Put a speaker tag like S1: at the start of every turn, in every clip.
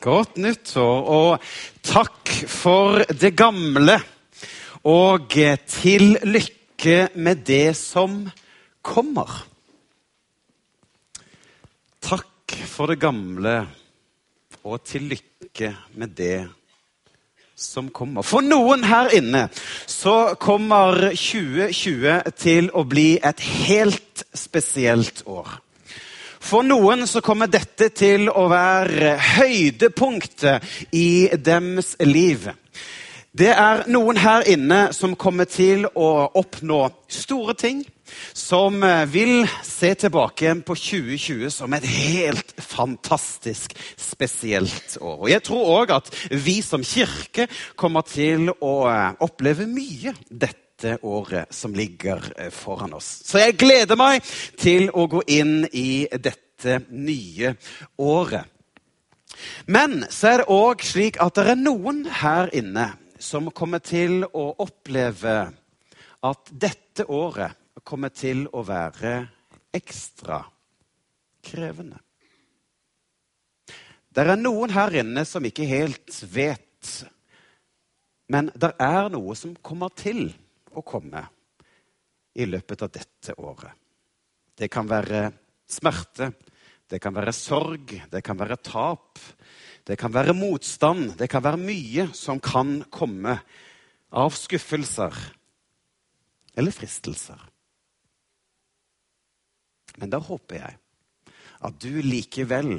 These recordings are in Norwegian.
S1: Godt nyttår, og takk for det gamle. Og til lykke med det som kommer. Takk for det gamle, og til lykke med det som kommer. For noen her inne så kommer 2020 til å bli et helt spesielt år. For noen så kommer dette til å være høydepunktet i deres liv. Det er noen her inne som kommer til å oppnå store ting. Som vil se tilbake på 2020 som et helt fantastisk spesielt år. Og Jeg tror òg at vi som kirke kommer til å oppleve mye dette dette året som ligger eh, foran oss. Så jeg gleder meg til å gå inn i dette nye året. Men så er det òg slik at det er noen her inne som kommer til å oppleve at dette året kommer til å være ekstra krevende. Det er noen her inne som ikke helt vet, men det er noe som kommer til å komme i løpet av dette året. Det kan være smerte, det kan være sorg, det kan være tap. Det kan være motstand, det kan være mye som kan komme av skuffelser eller fristelser. Men da håper jeg at du likevel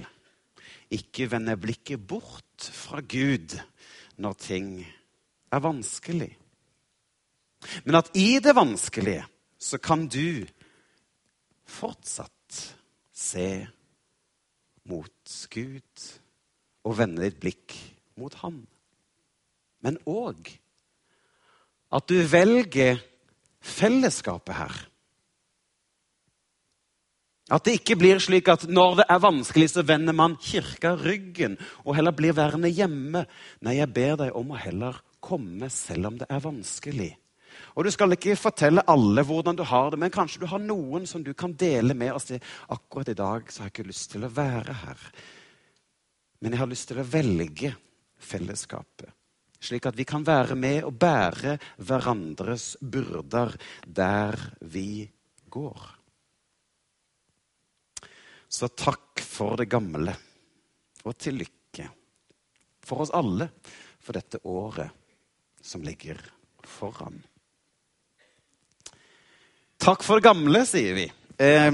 S1: ikke vender blikket bort fra Gud når ting er vanskelig. Men at i det vanskelige så kan du fortsatt se mot Gud og vende ditt blikk mot Han. Men òg at du velger fellesskapet her. At det ikke blir slik at når det er vanskelig, så vender man kirka ryggen og heller blir værende hjemme. Nei, jeg ber deg om å heller komme selv om det er vanskelig. Og Du skal ikke fortelle alle hvordan du har det, men kanskje du har noen som du kan dele med og si akkurat i dag så har jeg ikke lyst til å være her. Men jeg har lyst til å velge fellesskapet. Slik at vi kan være med og bære hverandres byrder der vi går. Så takk for det gamle, og til lykke for oss alle for dette året som ligger foran. Takk for det gamle, sier vi. Eh,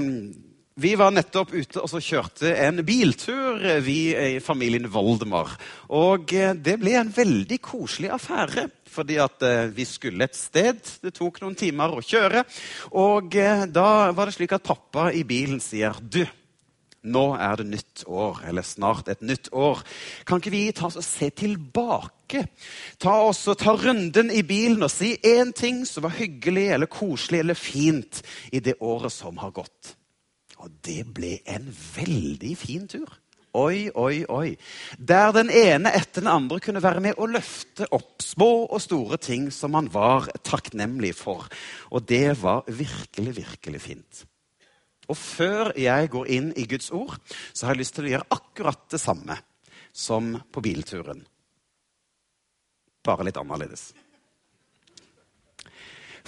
S1: vi var nettopp ute og så kjørte en biltur, eh, vi i familien Voldemar. Og eh, det ble en veldig koselig affære. Fordi at eh, vi skulle et sted. Det tok noen timer å kjøre. Og da var det slik at pappa i bilen sier Du, nå er det nytt år, eller snart et nytt år. Kan ikke vi ta oss og se tilbake? Ta oss og ta runden i bilen og si én ting som var hyggelig eller koselig eller fint i det året som har gått. Og det ble en veldig fin tur. Oi, oi, oi. Der den ene etter den andre kunne være med å løfte opp små og store ting som man var takknemlig for. Og det var virkelig, virkelig fint. Og før jeg går inn i Guds ord, så har jeg lyst til å gjøre akkurat det samme som på bilturen. Bare litt annerledes.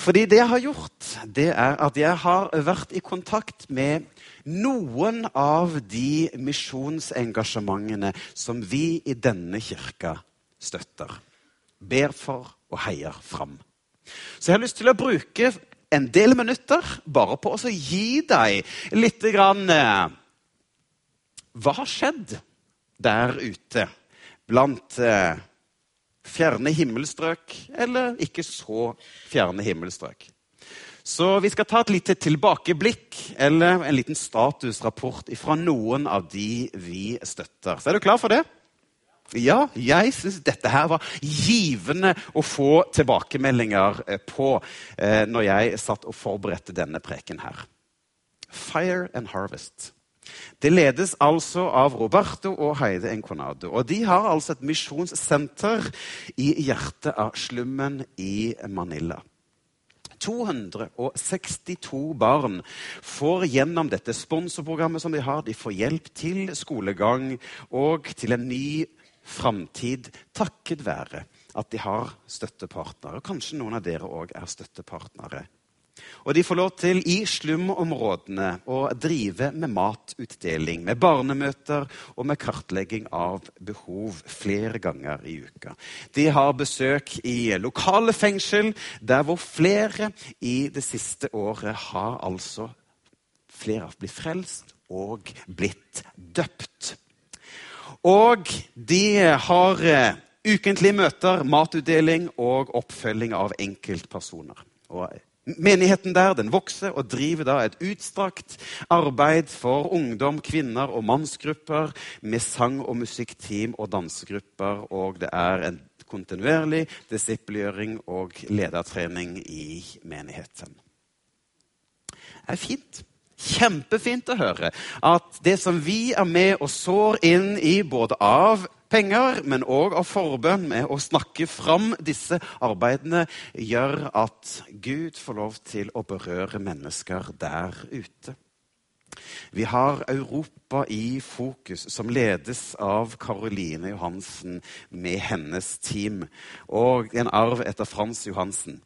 S1: Fordi det jeg har gjort, det er at jeg har vært i kontakt med noen av de misjonsengasjementene som vi i denne kirka støtter. Ber for og heier fram. Så jeg har lyst til å bruke en del minutter bare på å gi deg litt grann, eh, Hva har skjedd der ute blant eh, fjerne himmelstrøk eller ikke så fjerne himmelstrøk? Så vi skal ta et lite tilbakeblikk eller en liten statusrapport fra noen av de vi støtter. Så er du klar for det? Ja, jeg syns dette her var givende å få tilbakemeldinger eh, på eh, når jeg satt og forberedte denne preken her. Fire and Harvest. Det ledes altså av Roberto og Heide Enconado. Og de har altså et misjonssenter i hjertet av slummen i Manila. 262 barn får gjennom dette sponsorprogrammet som de har, de får hjelp til skolegang og til en ny framtid takket være at de har støttepartnere. Kanskje noen av dere òg er støttepartnere. Og de får lov til i slumområdene å drive med matutdeling, med barnemøter og med kartlegging av behov flere ganger i uka. De har besøk i lokale fengsel, der hvor flere i det siste året har altså flere blitt frelst og blitt døpt. Og de har eh, ukentlige møter, matutdeling og oppfølging av enkeltpersoner. Og Menigheten der den vokser og driver da et utstrakt arbeid for ungdom, kvinner og mannsgrupper med sang- og musikkteam og dansegrupper. Og det er en kontinuerlig disippelgjøring og ledertrening i menigheten. Det er fint. Kjempefint å høre at det som vi er med og sår inn i både av penger, men òg av forbønn med å snakke fram disse arbeidene, gjør at Gud får lov til å berøre mennesker der ute. Vi har Europa i fokus, som ledes av Karoline Johansen med hennes team. Og en arv etter Frans Johansen.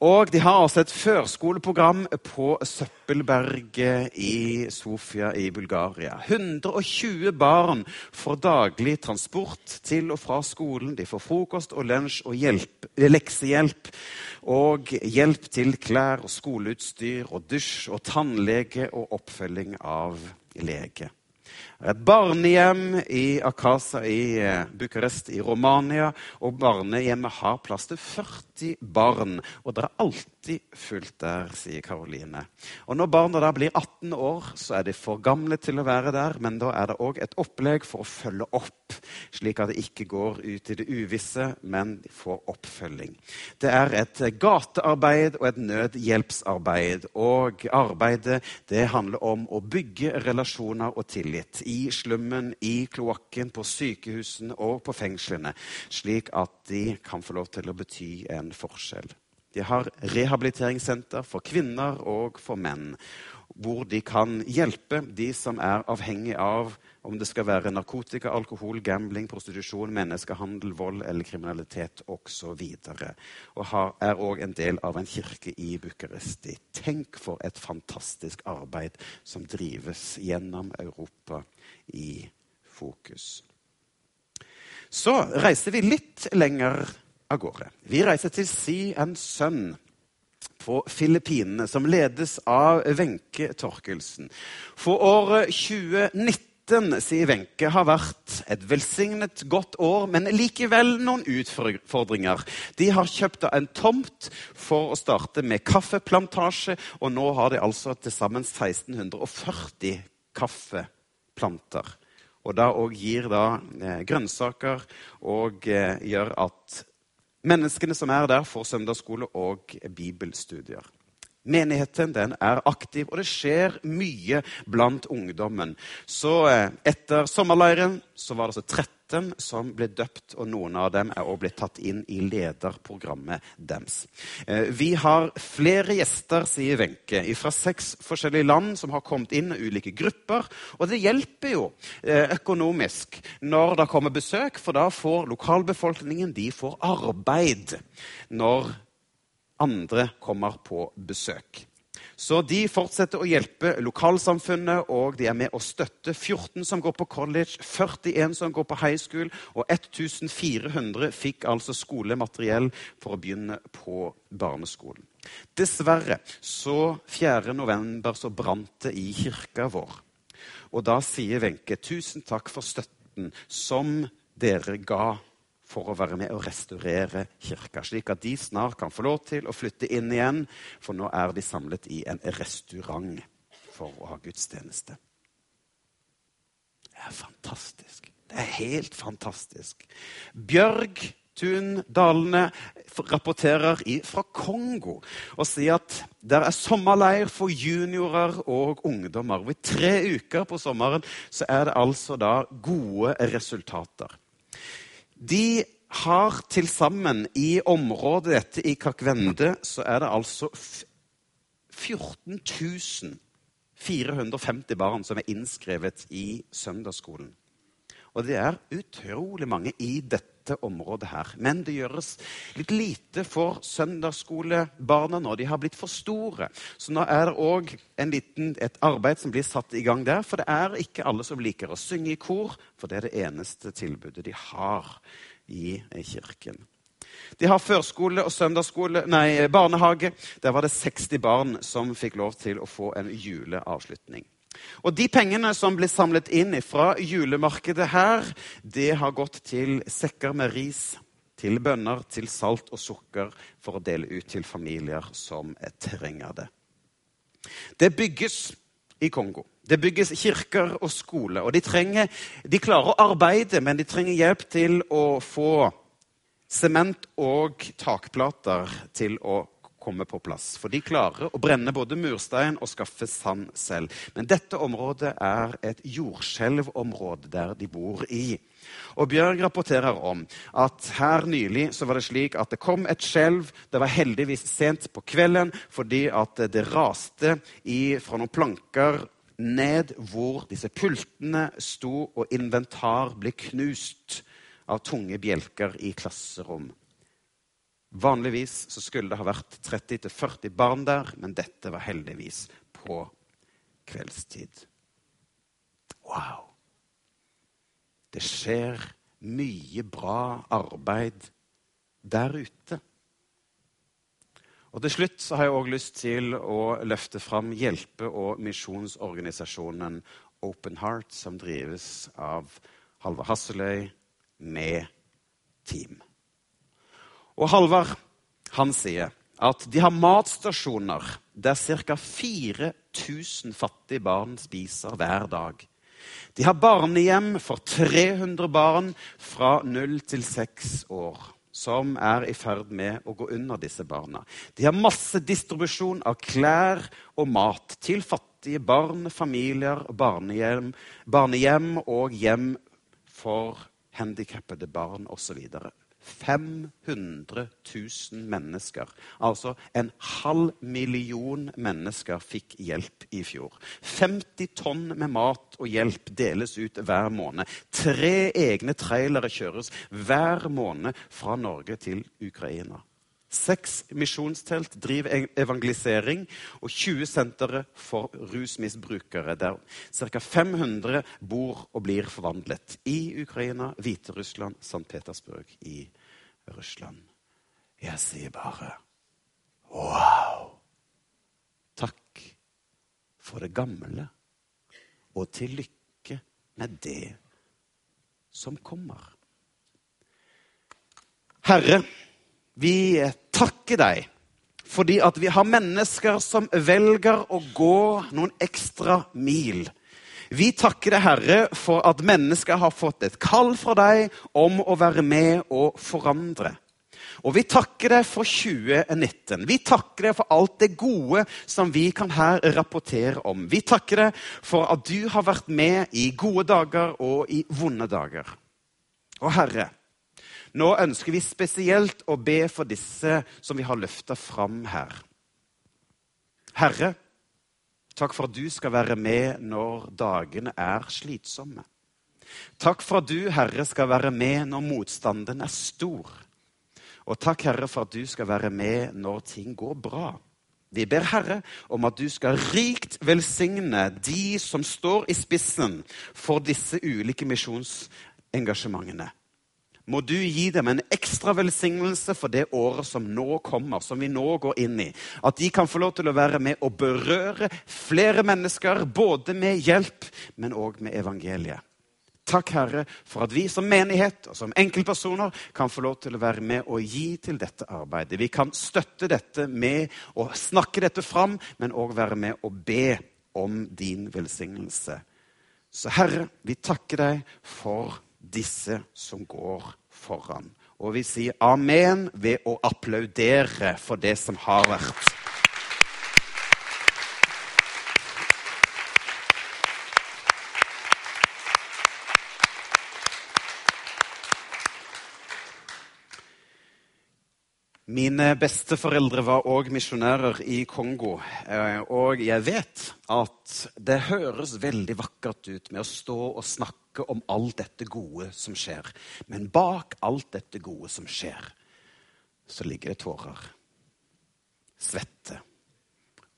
S1: Og de har altså et førskoleprogram på Søppelberget i Sofia i Bulgaria. 120 barn får daglig transport til og fra skolen. De får frokost og lunsj og hjelp, leksehjelp. Og hjelp til klær og skoleutstyr og dusj og tannlege og oppfølging av lege. Et barnehjem i Akasa i eh, Bucuresti i Romania. Og barnehjemmet har plass til 40 barn. Og det er alltid fullt der, sier Karoline. Og når barna da blir 18 år, så er de for gamle til å være der. Men da er det òg et opplegg for å følge opp, slik at det ikke går ut i det uvisse, men de får oppfølging. Det er et gatearbeid og et nødhjelpsarbeid. Og arbeidet det handler om å bygge relasjoner og tillit i slummen, i kloakken, på sykehusene og på fengslene, slik at de kan få lov til å bety en forskjell. De har rehabiliteringssenter for kvinner og for menn, hvor de kan hjelpe de som er avhengig av om det skal være narkotika, alkohol, gambling, prostitusjon, menneskehandel, vold eller kriminalitet osv. Og, og er òg en del av en kirke i Bucuresti. Tenk for et fantastisk arbeid som drives gjennom Europa i fokus. Så reiser vi litt lenger av gårde. Vi reiser til Si and Sun på Filippinene, som ledes av Wenche Torkelsen. For året 2019 sier Wenche, har vært et velsignet godt år, men likevel noen utfordringer. De har kjøpt en tomt for å starte med kaffeplantasje, og nå har de altså til sammen 1640 kaffeplanter. Og da òg gir da eh, grønnsaker og eh, gjør at Menneskene som er der, får søndagsskole og bibelstudier. Menigheten den er aktiv, og det skjer mye blant ungdommen. Så eh, etter sommerleiren så var det altså 13 som ble døpt, og noen av dem er også blitt tatt inn i lederprogrammet deres. Eh, vi har flere gjester, sier Wenche, fra seks forskjellige land som har kommet inn ulike grupper. Og det hjelper jo eh, økonomisk når det kommer besøk, for da får lokalbefolkningen de får arbeid når andre kommer på besøk. Så de fortsetter å hjelpe lokalsamfunnet, og de er med å støtte 14 som går på college, 41 som går på high school, og 1400 fikk altså skolemateriell for å begynne på barneskolen. Dessverre, så 4. november så brant det i kirka vår. Og da sier Wenche tusen takk for støtten som dere ga for å være med og restaurere kirka, slik at de snart kan få lov til å flytte inn igjen, for nå er de samlet i en restaurant for å ha gudstjeneste. Det er fantastisk. Det er helt fantastisk. Bjørg Tun Dalene rapporterer fra Kongo og sier at det er sommerleir for juniorer og ungdommer. I tre uker på sommeren så er det altså da gode resultater. De har til sammen i området dette i Kakvende så er det altså 14 450 barn som er innskrevet i søndagsskolen. Og det er utrolig mange i dette området her. Men det gjøres litt lite for søndagsskolebarna nå. De har blitt for store. Så nå er det òg et arbeid som blir satt i gang der. For det er ikke alle som liker å synge i kor, for det er det eneste tilbudet de har i kirken. De har førskole og søndagsskole, nei, barnehage. Der var det 60 barn som fikk lov til å få en juleavslutning. Og De pengene som ble samlet inn fra julemarkedet her, det har gått til sekker med ris, til bønner, til salt og sukker for å dele ut til familier som trenger det. Det bygges i Kongo. Det bygges kirker og skoler. Og de, trenger, de klarer å arbeide, men de trenger hjelp til å få sement og takplater til å komme på plass. For de klarer å brenne både murstein og skaffe sand selv. Men dette området er et jordskjelvområde der de bor i. Og Bjørg rapporterer om at her nylig så var det slik at det kom et skjelv. Det var heldigvis sent på kvelden fordi at det raste i, fra noen planker ned hvor disse pultene sto, og inventar ble knust av tunge bjelker i klasserom. Vanligvis så skulle det ha vært 30-40 barn der, men dette var heldigvis på kveldstid. Wow! Det skjer mye bra arbeid der ute. Og Til slutt så har jeg også lyst til å løfte fram hjelpe- og misjonsorganisasjonen Open Heart, som drives av Halvard Hasseløy med team. Og Halvard han sier at de har matstasjoner der ca. 4000 fattige barn spiser hver dag. De har barnehjem for 300 barn fra 0 til 6 år som er i ferd med å gå under disse barna. De har masse distribusjon av klær og mat til fattige barn, familier, barnehjem, barnehjem og hjem for handikappede barn osv. 500 000 mennesker, altså en halv million mennesker, fikk hjelp i fjor. 50 tonn med mat og hjelp deles ut hver måned. Tre egne trailere kjøres hver måned fra Norge til Ukraina. Seks misjonstelt driver evangelisering, og 20 sentre for rusmisbrukere, der ca. 500 bor og blir forvandlet i Ukraina, Hviterussland, St. Petersburg i Russland. Jeg sier bare wow! Takk for det gamle, og til lykke med det som kommer. Herre, vi takker deg fordi at vi har mennesker som velger å gå noen ekstra mil. Vi takker deg, Herre, for at mennesker har fått et kall fra deg om å være med og forandre. Og vi takker deg for 2019. Vi takker deg for alt det gode som vi kan her rapportere om. Vi takker deg for at du har vært med i gode dager og i vonde dager. Og Herre, nå ønsker vi spesielt å be for disse som vi har løfta fram her. Herre, takk for at du skal være med når dagene er slitsomme. Takk for at du, Herre, skal være med når motstanden er stor. Og takk, Herre, for at du skal være med når ting går bra. Vi ber Herre om at du skal rikt velsigne de som står i spissen for disse ulike misjonsengasjementene må du gi dem en ekstra velsignelse for det året som nå kommer, som vi nå går inn i. At de kan få lov til å være med og berøre flere mennesker, både med hjelp, men òg med evangeliet. Takk, Herre, for at vi som menighet og som enkeltpersoner kan få lov til å være med og gi til dette arbeidet. Vi kan støtte dette med å snakke dette fram, men òg være med og be om din velsignelse. Så Herre, vi takker deg for disse som går foran. Og vi sier amen ved å applaudere for det som har vært. Mine besteforeldre var òg misjonærer i Kongo. Eh, og jeg vet at det høres veldig vakkert ut med å stå og snakke om alt dette gode som skjer. Men bak alt dette gode som skjer, så ligger det tårer. Svette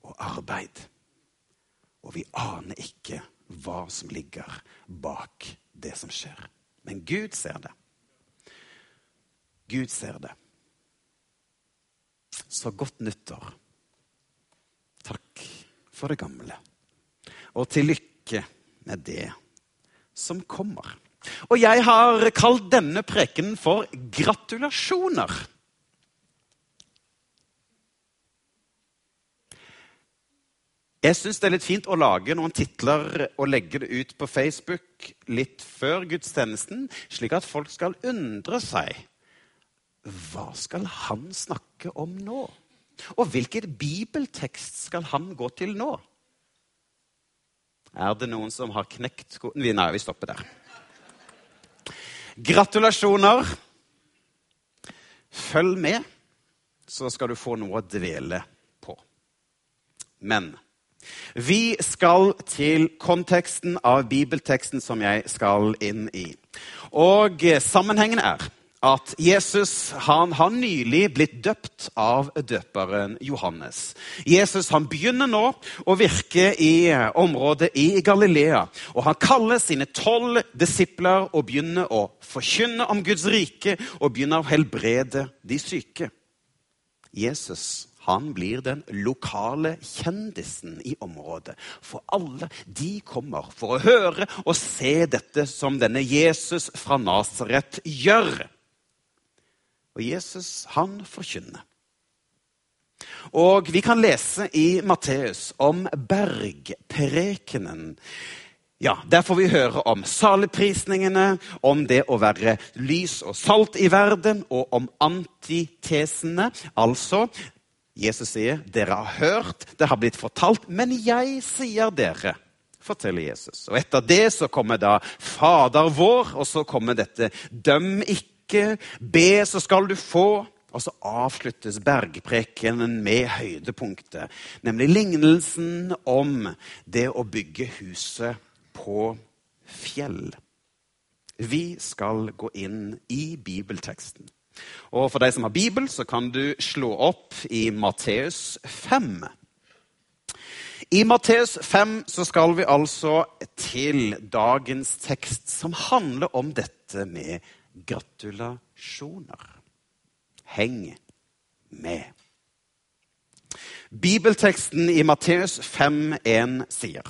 S1: og arbeid. Og vi aner ikke hva som ligger bak det som skjer. Men Gud ser det. Gud ser det. Så godt nyttår. Takk for det gamle. Og til lykke med det som kommer. Og jeg har kalt denne prekenen for gratulasjoner. Jeg syns det er litt fint å lage noen titler og legge det ut på Facebook litt før gudstjenesten, slik at folk skal undre seg hva skal han snakke om nå? Og hvilken bibeltekst skal han gå til nå? Er det noen som har knekt koden? Nei, vi stopper der. Gratulasjoner. Følg med, så skal du få noe å dvele på. Men vi skal til konteksten av bibelteksten som jeg skal inn i. Og sammenhengen er at Jesus han har nylig blitt døpt av døperen Johannes. Jesus han begynner nå å virke i området i Galilea. og Han kaller sine tolv disipler og begynner å forkynne om Guds rike og begynner å helbrede de syke. Jesus han blir den lokale kjendisen i området. For alle de kommer for å høre og se dette som denne Jesus fra Nasaret gjør. Og Jesus, han forkynner. Og vi kan lese i Matteus om bergprekenen. Ja, Der får vi høre om saligprisningene, om det å være lys og salt i verden, og om antitesene. Altså, Jesus sier, 'Dere har hørt, det har blitt fortalt, men jeg sier dere' forteller Jesus. Og Etter det så kommer da Fader vår, og så kommer dette 'døm ikke' ikke, be, så skal du få. Og så avsluttes bergprekenen med høydepunktet, nemlig lignelsen om det å bygge huset på fjell. Vi skal gå inn i bibelteksten. Og For deg som har bibel, så kan du slå opp i Matteus 5. I Matteus 5 så skal vi altså til dagens tekst, som handler om dette med gratulasjoner. Heng med. Bibelteksten i Matteus 5,1 sier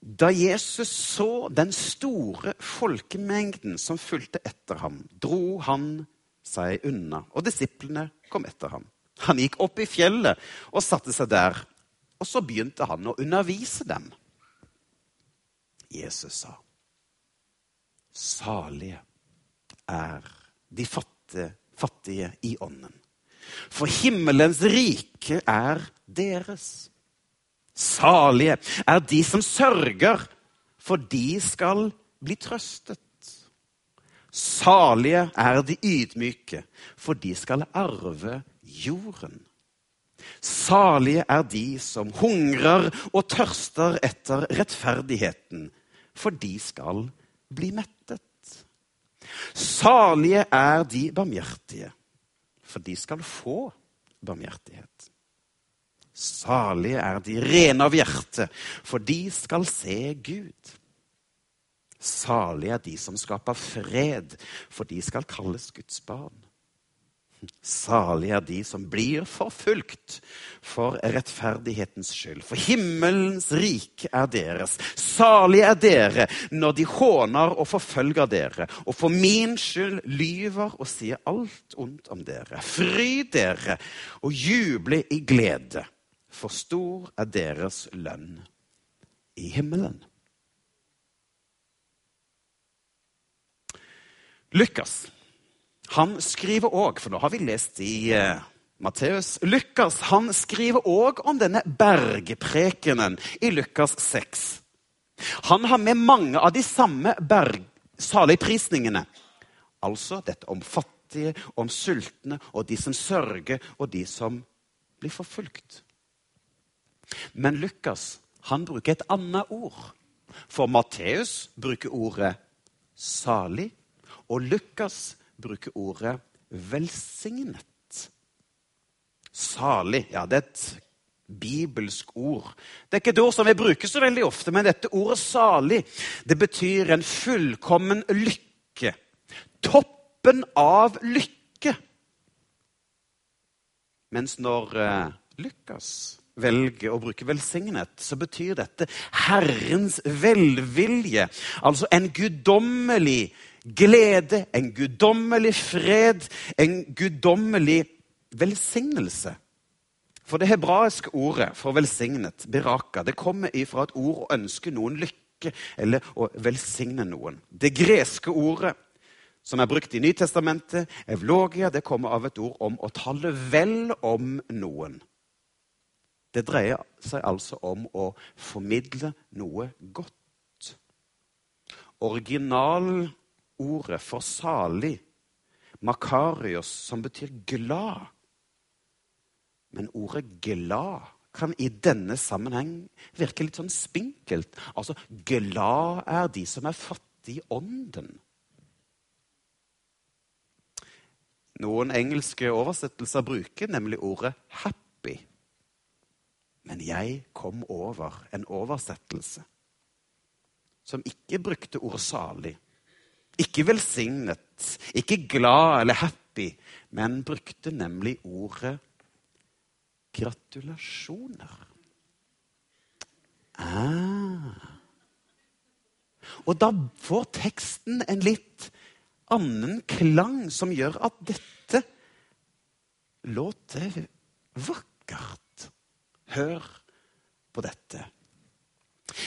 S1: Da Jesus så den store folkemengden som fulgte etter ham, dro han seg unna, og disiplene kom etter ham. Han gikk opp i fjellet og satte seg der, og så begynte han å undervise dem. Jesus sa Salige er de fattige, fattige i ånden. For himmelens rike er deres. Salige er de som sørger, for de skal bli trøstet. Salige er de ydmyke, for de skal arve jorden. Salige er de som hungrer og tørster etter rettferdigheten, for de skal bli mettet. Salige er de barmhjertige, for de skal få barmhjertighet. Salige er de rene av hjerte, for de skal se Gud. Salige er de som skaper fred, for de skal kalles Guds barn. Salig er de som blir forfulgt for rettferdighetens skyld, for himmelens rike er deres. Salig er dere når de håner og forfølger dere, og for min skyld lyver og sier alt ondt om dere. Fry dere og juble i glede, for stor er deres lønn i himmelen. Lukas han skriver òg, for nå har vi lest i uh, Matteus Lukas han skriver òg om denne bergprekenen i Lukas 6. Han har med mange av de samme berg, saligprisningene. Altså dette om fattige, om sultne, og de som sørger, og de som blir forfulgt. Men Lukas han bruker et annet ord. For Matteus bruker ordet salig, og Lukas bruker ordet velsignet. Salig. Ja, det er et bibelsk ord. Det er ikke et ord som vi bruker så veldig ofte, men dette ordet salig det betyr en fullkommen lykke. Toppen av lykke. Mens når uh, Lukas velger å bruke velsignet, så betyr dette Herrens velvilje. Altså en guddommelig glede, en guddommelig fred, en guddommelig velsignelse. For det hebraiske ordet for velsignet, beraka, det kommer ifra et ord å ønske noen lykke eller å velsigne noen. Det greske ordet som er brukt i Nytestamentet, evlogia, det kommer av et ord om å tale vel om noen. Det dreier seg altså om å formidle noe godt. Originalordet for salig, makarios, som betyr glad. Men ordet glad kan i denne sammenheng virke litt sånn spinkelt. Altså, glad er de som er fattige i ånden. Noen engelske oversettelser bruker nemlig ordet 'happy'. Men jeg kom over en oversettelse som ikke brukte ordet salig, ikke velsignet, ikke glad eller happy, men brukte nemlig ordet gratulasjoner. Ah. Og da får teksten en litt annen klang, som gjør at dette låter vakkert. Hør på dette.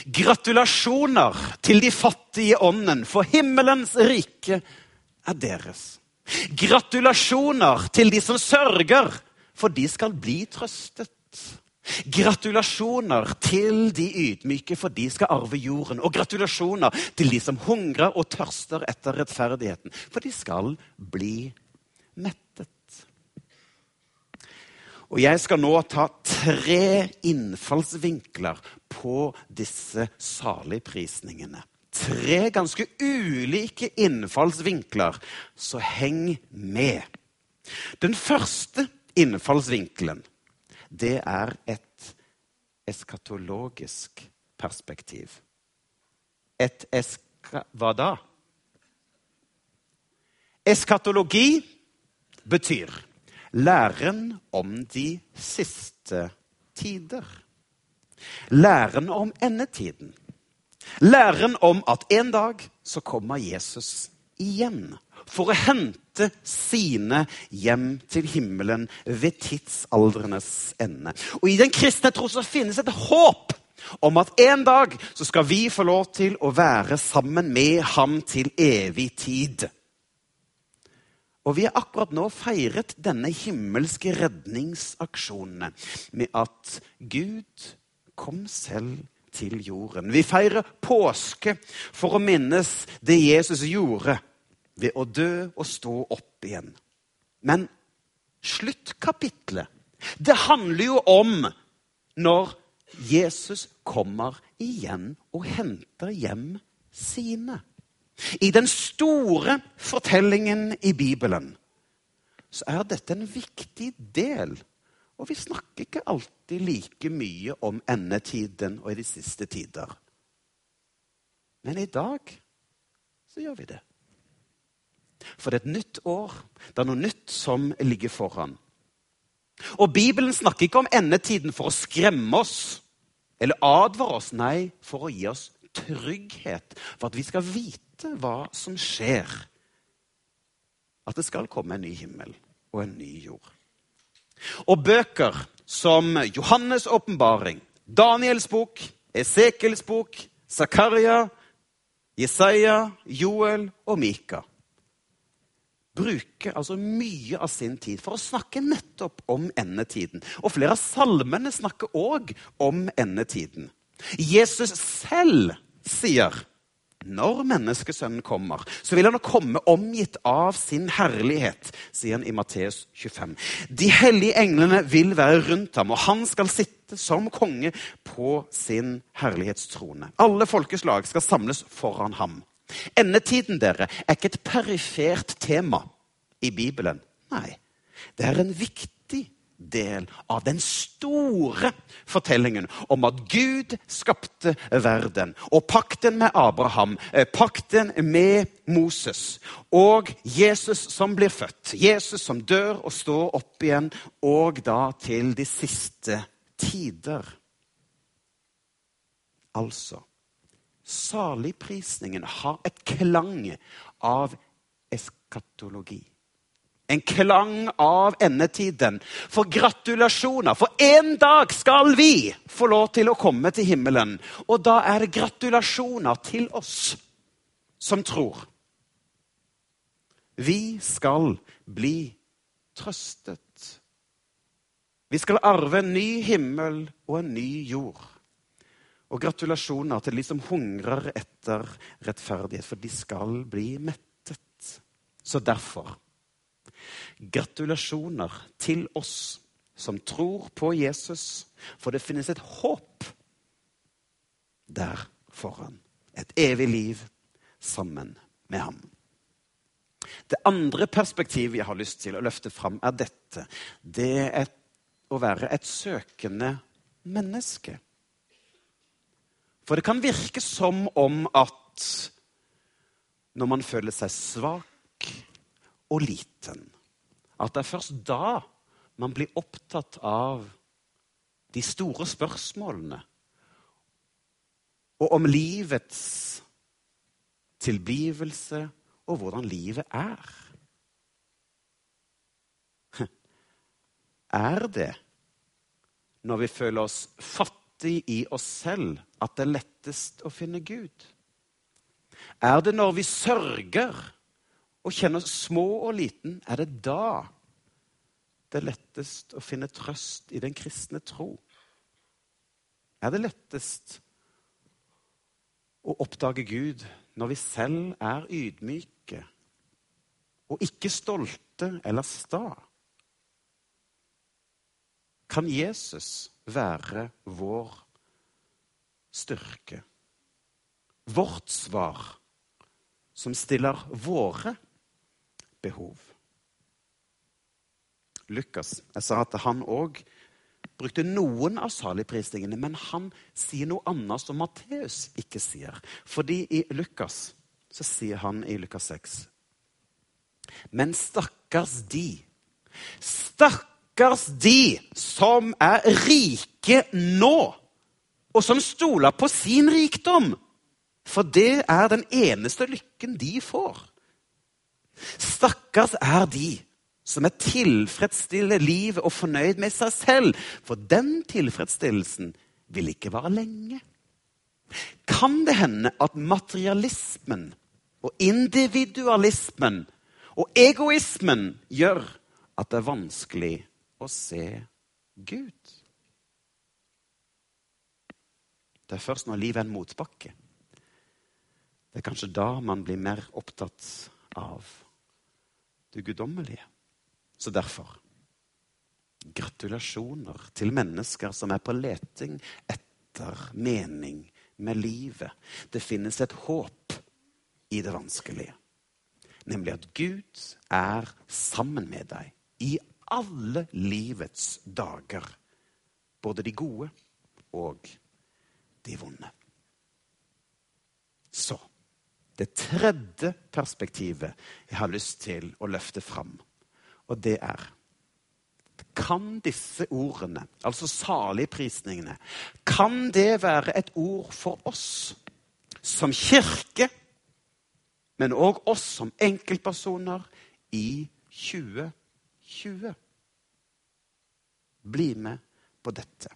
S1: Gratulasjoner til de fattige ånden, for himmelens rike er deres. Gratulasjoner til de som sørger, for de skal bli trøstet. Gratulasjoner til de ydmyke, for de skal arve jorden. Og gratulasjoner til de som hungrer og tørster etter rettferdigheten, for de skal bli mettet. Og jeg skal nå ta tre innfallsvinkler på disse saligprisningene. Tre ganske ulike innfallsvinkler, så heng med. Den første innfallsvinkelen, det er et eskatologisk perspektiv. Et eska... Hva da? Eskatologi betyr Læren om de siste tider. Læren om endetiden. Læren om at en dag så kommer Jesus igjen for å hente sine hjem til himmelen ved tidsaldrenes ende. Og I den kristne tro så finnes et håp om at en dag så skal vi få lov til å være sammen med ham til evig tid. Og vi har akkurat nå feiret denne himmelske redningsaksjonen med at Gud kom selv til jorden. Vi feirer påske for å minnes det Jesus gjorde ved å dø og stå opp igjen. Men sluttkapitlet, det handler jo om når Jesus kommer igjen og henter hjem sine. I den store fortellingen i Bibelen så er dette en viktig del. Og vi snakker ikke alltid like mye om endetiden og i de siste tider. Men i dag så gjør vi det. For det er et nytt år. Det er noe nytt som ligger foran. Og Bibelen snakker ikke om endetiden for å skremme oss eller advare oss. Nei, for å gi oss trygghet. For at vi skal vite hva som skjer. At det skal komme en ny himmel og en ny jord. Og bøker som Johannes' åpenbaring, Daniels bok, Esekels bok, Zakaria, Jesaja, Joel og Mika bruker altså mye av sin tid for å snakke nettopp om endetiden. Og flere av salmene snakker òg om endetiden. Jesus selv sier når menneskesønnen kommer, så vil han komme omgitt av sin herlighet, sier han i Matteus 25. De hellige englene vil være rundt ham, og han skal sitte som konge på sin herlighetstrone. Alle folkeslag skal samles foran ham. Endetiden dere, er ikke et perifert tema i Bibelen. Nei, det er en viktig del av den store fortellingen om at Gud skapte verden. Og pakten med Abraham, eh, pakten med Moses og Jesus som blir født. Jesus som dør og står opp igjen, og da til de siste tider. Altså Saligprisningen har et klang av eskatologi. En klang av endetiden. For gratulasjoner. For en dag skal vi få lov til å komme til himmelen. Og da er det gratulasjoner til oss som tror. Vi skal bli trøstet. Vi skal arve en ny himmel og en ny jord. Og gratulasjoner til de som hungrer etter rettferdighet, for de skal bli mettet. Så derfor Gratulasjoner til oss som tror på Jesus, for det finnes et håp der foran. Et evig liv sammen med ham. Det andre perspektivet jeg har lyst til å løfte fram, er dette. Det er å være et søkende menneske. For det kan virke som om at når man føler seg svak og liten, at det er først da man blir opptatt av de store spørsmålene og om livets tilblivelse og hvordan livet er. Er det når vi føler oss fattige? i oss selv at det er lettest å finne Gud? Er det når vi sørger og kjenner oss små og liten, er det da det er lettest å finne trøst i den kristne tro? Er det lettest å oppdage Gud når vi selv er ydmyke og ikke stolte eller sta? Kan Jesus være vår styrke. Vårt svar som stiller våre behov. Lukas jeg sa at han òg brukte noen av saligprisningene, men han sier noe annet som Matteus ikke sier. Fordi i Lukas så sier han i Lukas 6 Men stakkars de. Stakkars de som er rike nå, og som stoler på sin rikdom. For det er den eneste lykken de får. Stakkars er de som er tilfredsstille livet og fornøyd med seg selv. For den tilfredsstillelsen vil ikke vare lenge. Kan det hende at materialismen og individualismen og egoismen gjør at det er vanskelig å se Gud. Det er først når livet er en motbakke. Det er kanskje da man blir mer opptatt av det guddommelige. Så derfor gratulasjoner til mennesker som er på leting etter mening med livet. Det finnes et håp i det vanskelige. Nemlig at Gud er sammen med deg i alle livets dager. Både de gode og de vonde. Så det tredje perspektivet jeg har lyst til å løfte fram. Og det er Kan disse ordene, altså saligprisningene, kan det være et ord for oss som kirke, men òg oss som enkeltpersoner i 2020? Bli med på dette.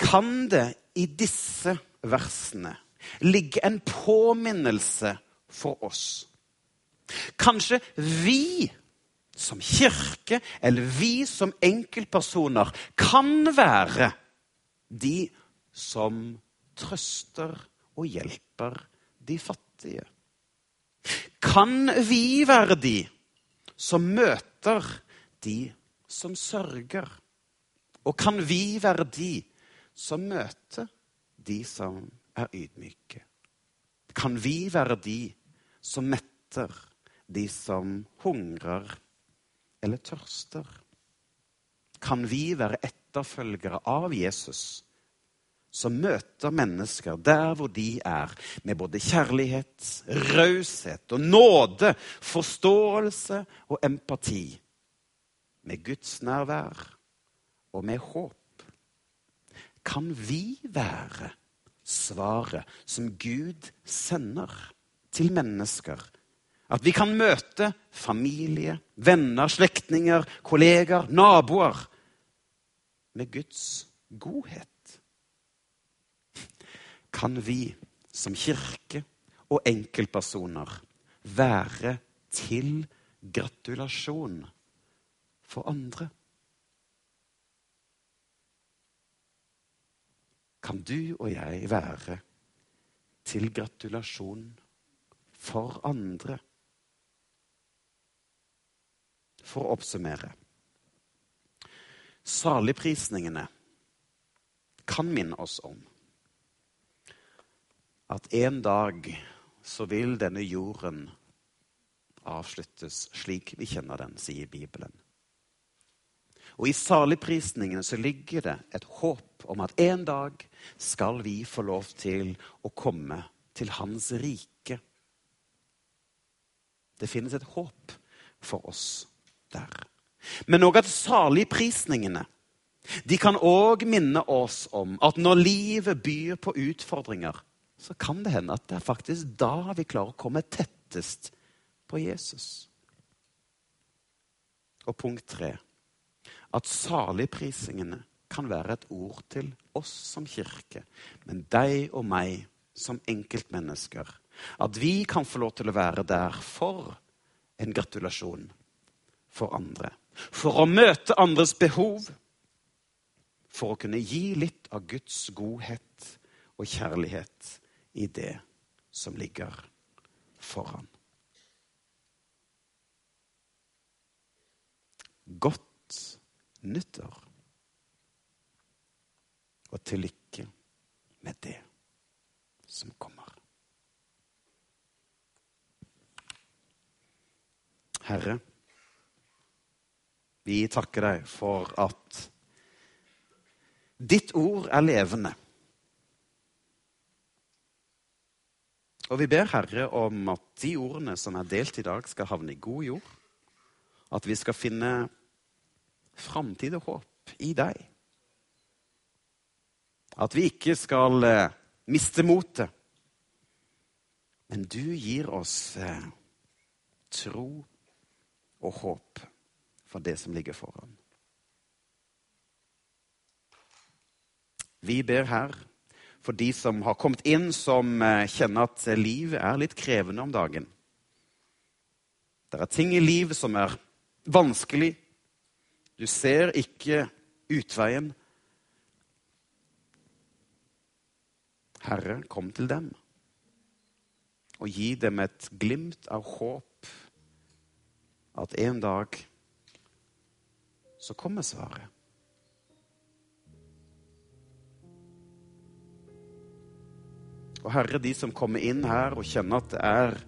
S1: Kan det i disse versene ligge en påminnelse for oss? Kanskje vi som kirke eller vi som enkeltpersoner kan være de som trøster og hjelper de fattige. Kan vi være de som møter de som sørger? Og kan vi være de som møter de som er ydmyke? Kan vi være de som metter de som hungrer eller tørster? Kan vi være etterfølgere av Jesus, som møter mennesker der hvor de er, med både kjærlighet, raushet og nåde, forståelse og empati, med Guds nærvær og med håp? Kan vi være svaret som Gud sender til mennesker? At vi kan møte familie, venner, slektninger, kolleger, naboer med Guds godhet. Kan vi som kirke og enkeltpersoner være til gratulasjon for andre? Kan du og jeg være til gratulasjon for andre? For å oppsummere Saligprisningene kan minne oss om at en dag så vil denne jorden avsluttes slik vi kjenner den, sier Bibelen. Og i saligprisningene så ligger det et håp om at en dag skal vi få lov til å komme til Hans rike. Det finnes et håp for oss der. Men òg at saligprisningene de kan òg minne oss om at når livet byr på utfordringer, så kan det hende at det er faktisk da vi klarer å komme tettest på Jesus. Og punkt tre at saligprisingene kan være et ord til oss som kirke, men deg og meg som enkeltmennesker. At vi kan få lov til å være der for en gratulasjon for andre. For å møte andres behov. For å kunne gi litt av Guds godhet og kjærlighet i det som ligger foran. Godt nyttår. Og til lykke med det som kommer. Herre, vi takker deg for at ditt ord er levende. Og vi ber Herre om at de ordene som er delt i dag, skal havne i god jord. At vi skal finne framtid og håp i deg. At vi ikke skal eh, miste motet. Men du gir oss eh, tro og håp for det som ligger foran. Vi ber her for de som har kommet inn, som eh, kjenner at livet er litt krevende om dagen. Det er ting i livet som er vanskelig, du ser ikke utveien. Herre, kom til dem og gi dem et glimt av håp at en dag så kommer svaret. Og Herre, de som kommer inn her og kjenner at det er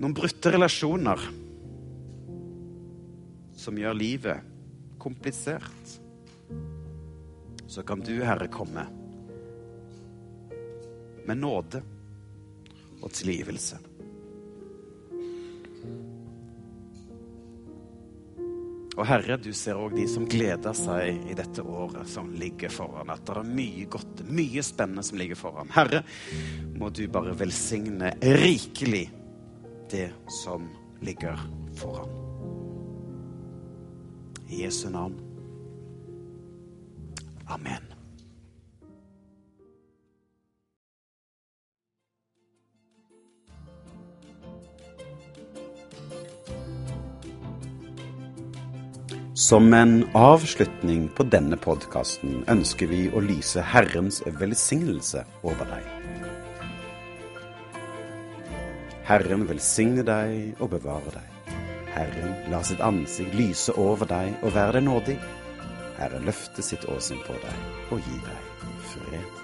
S1: noen brutte relasjoner som gjør livet komplisert, så kan du, Herre, komme med nåde og tilgivelse. Og Herre, du ser òg de som gleder seg i dette året som ligger foran. At det er mye godt, mye spennende som ligger foran. Herre, må du bare velsigne rikelig det som ligger foran. I Jesu navn. Amen. Som en avslutning på denne podkasten ønsker vi å lyse Herrens velsignelse over deg. Herren velsigne deg og bevare deg. Herren la sitt ansikt lyse over deg og være deg nådig. Herren løfte sitt åsyn på deg og gi deg fred.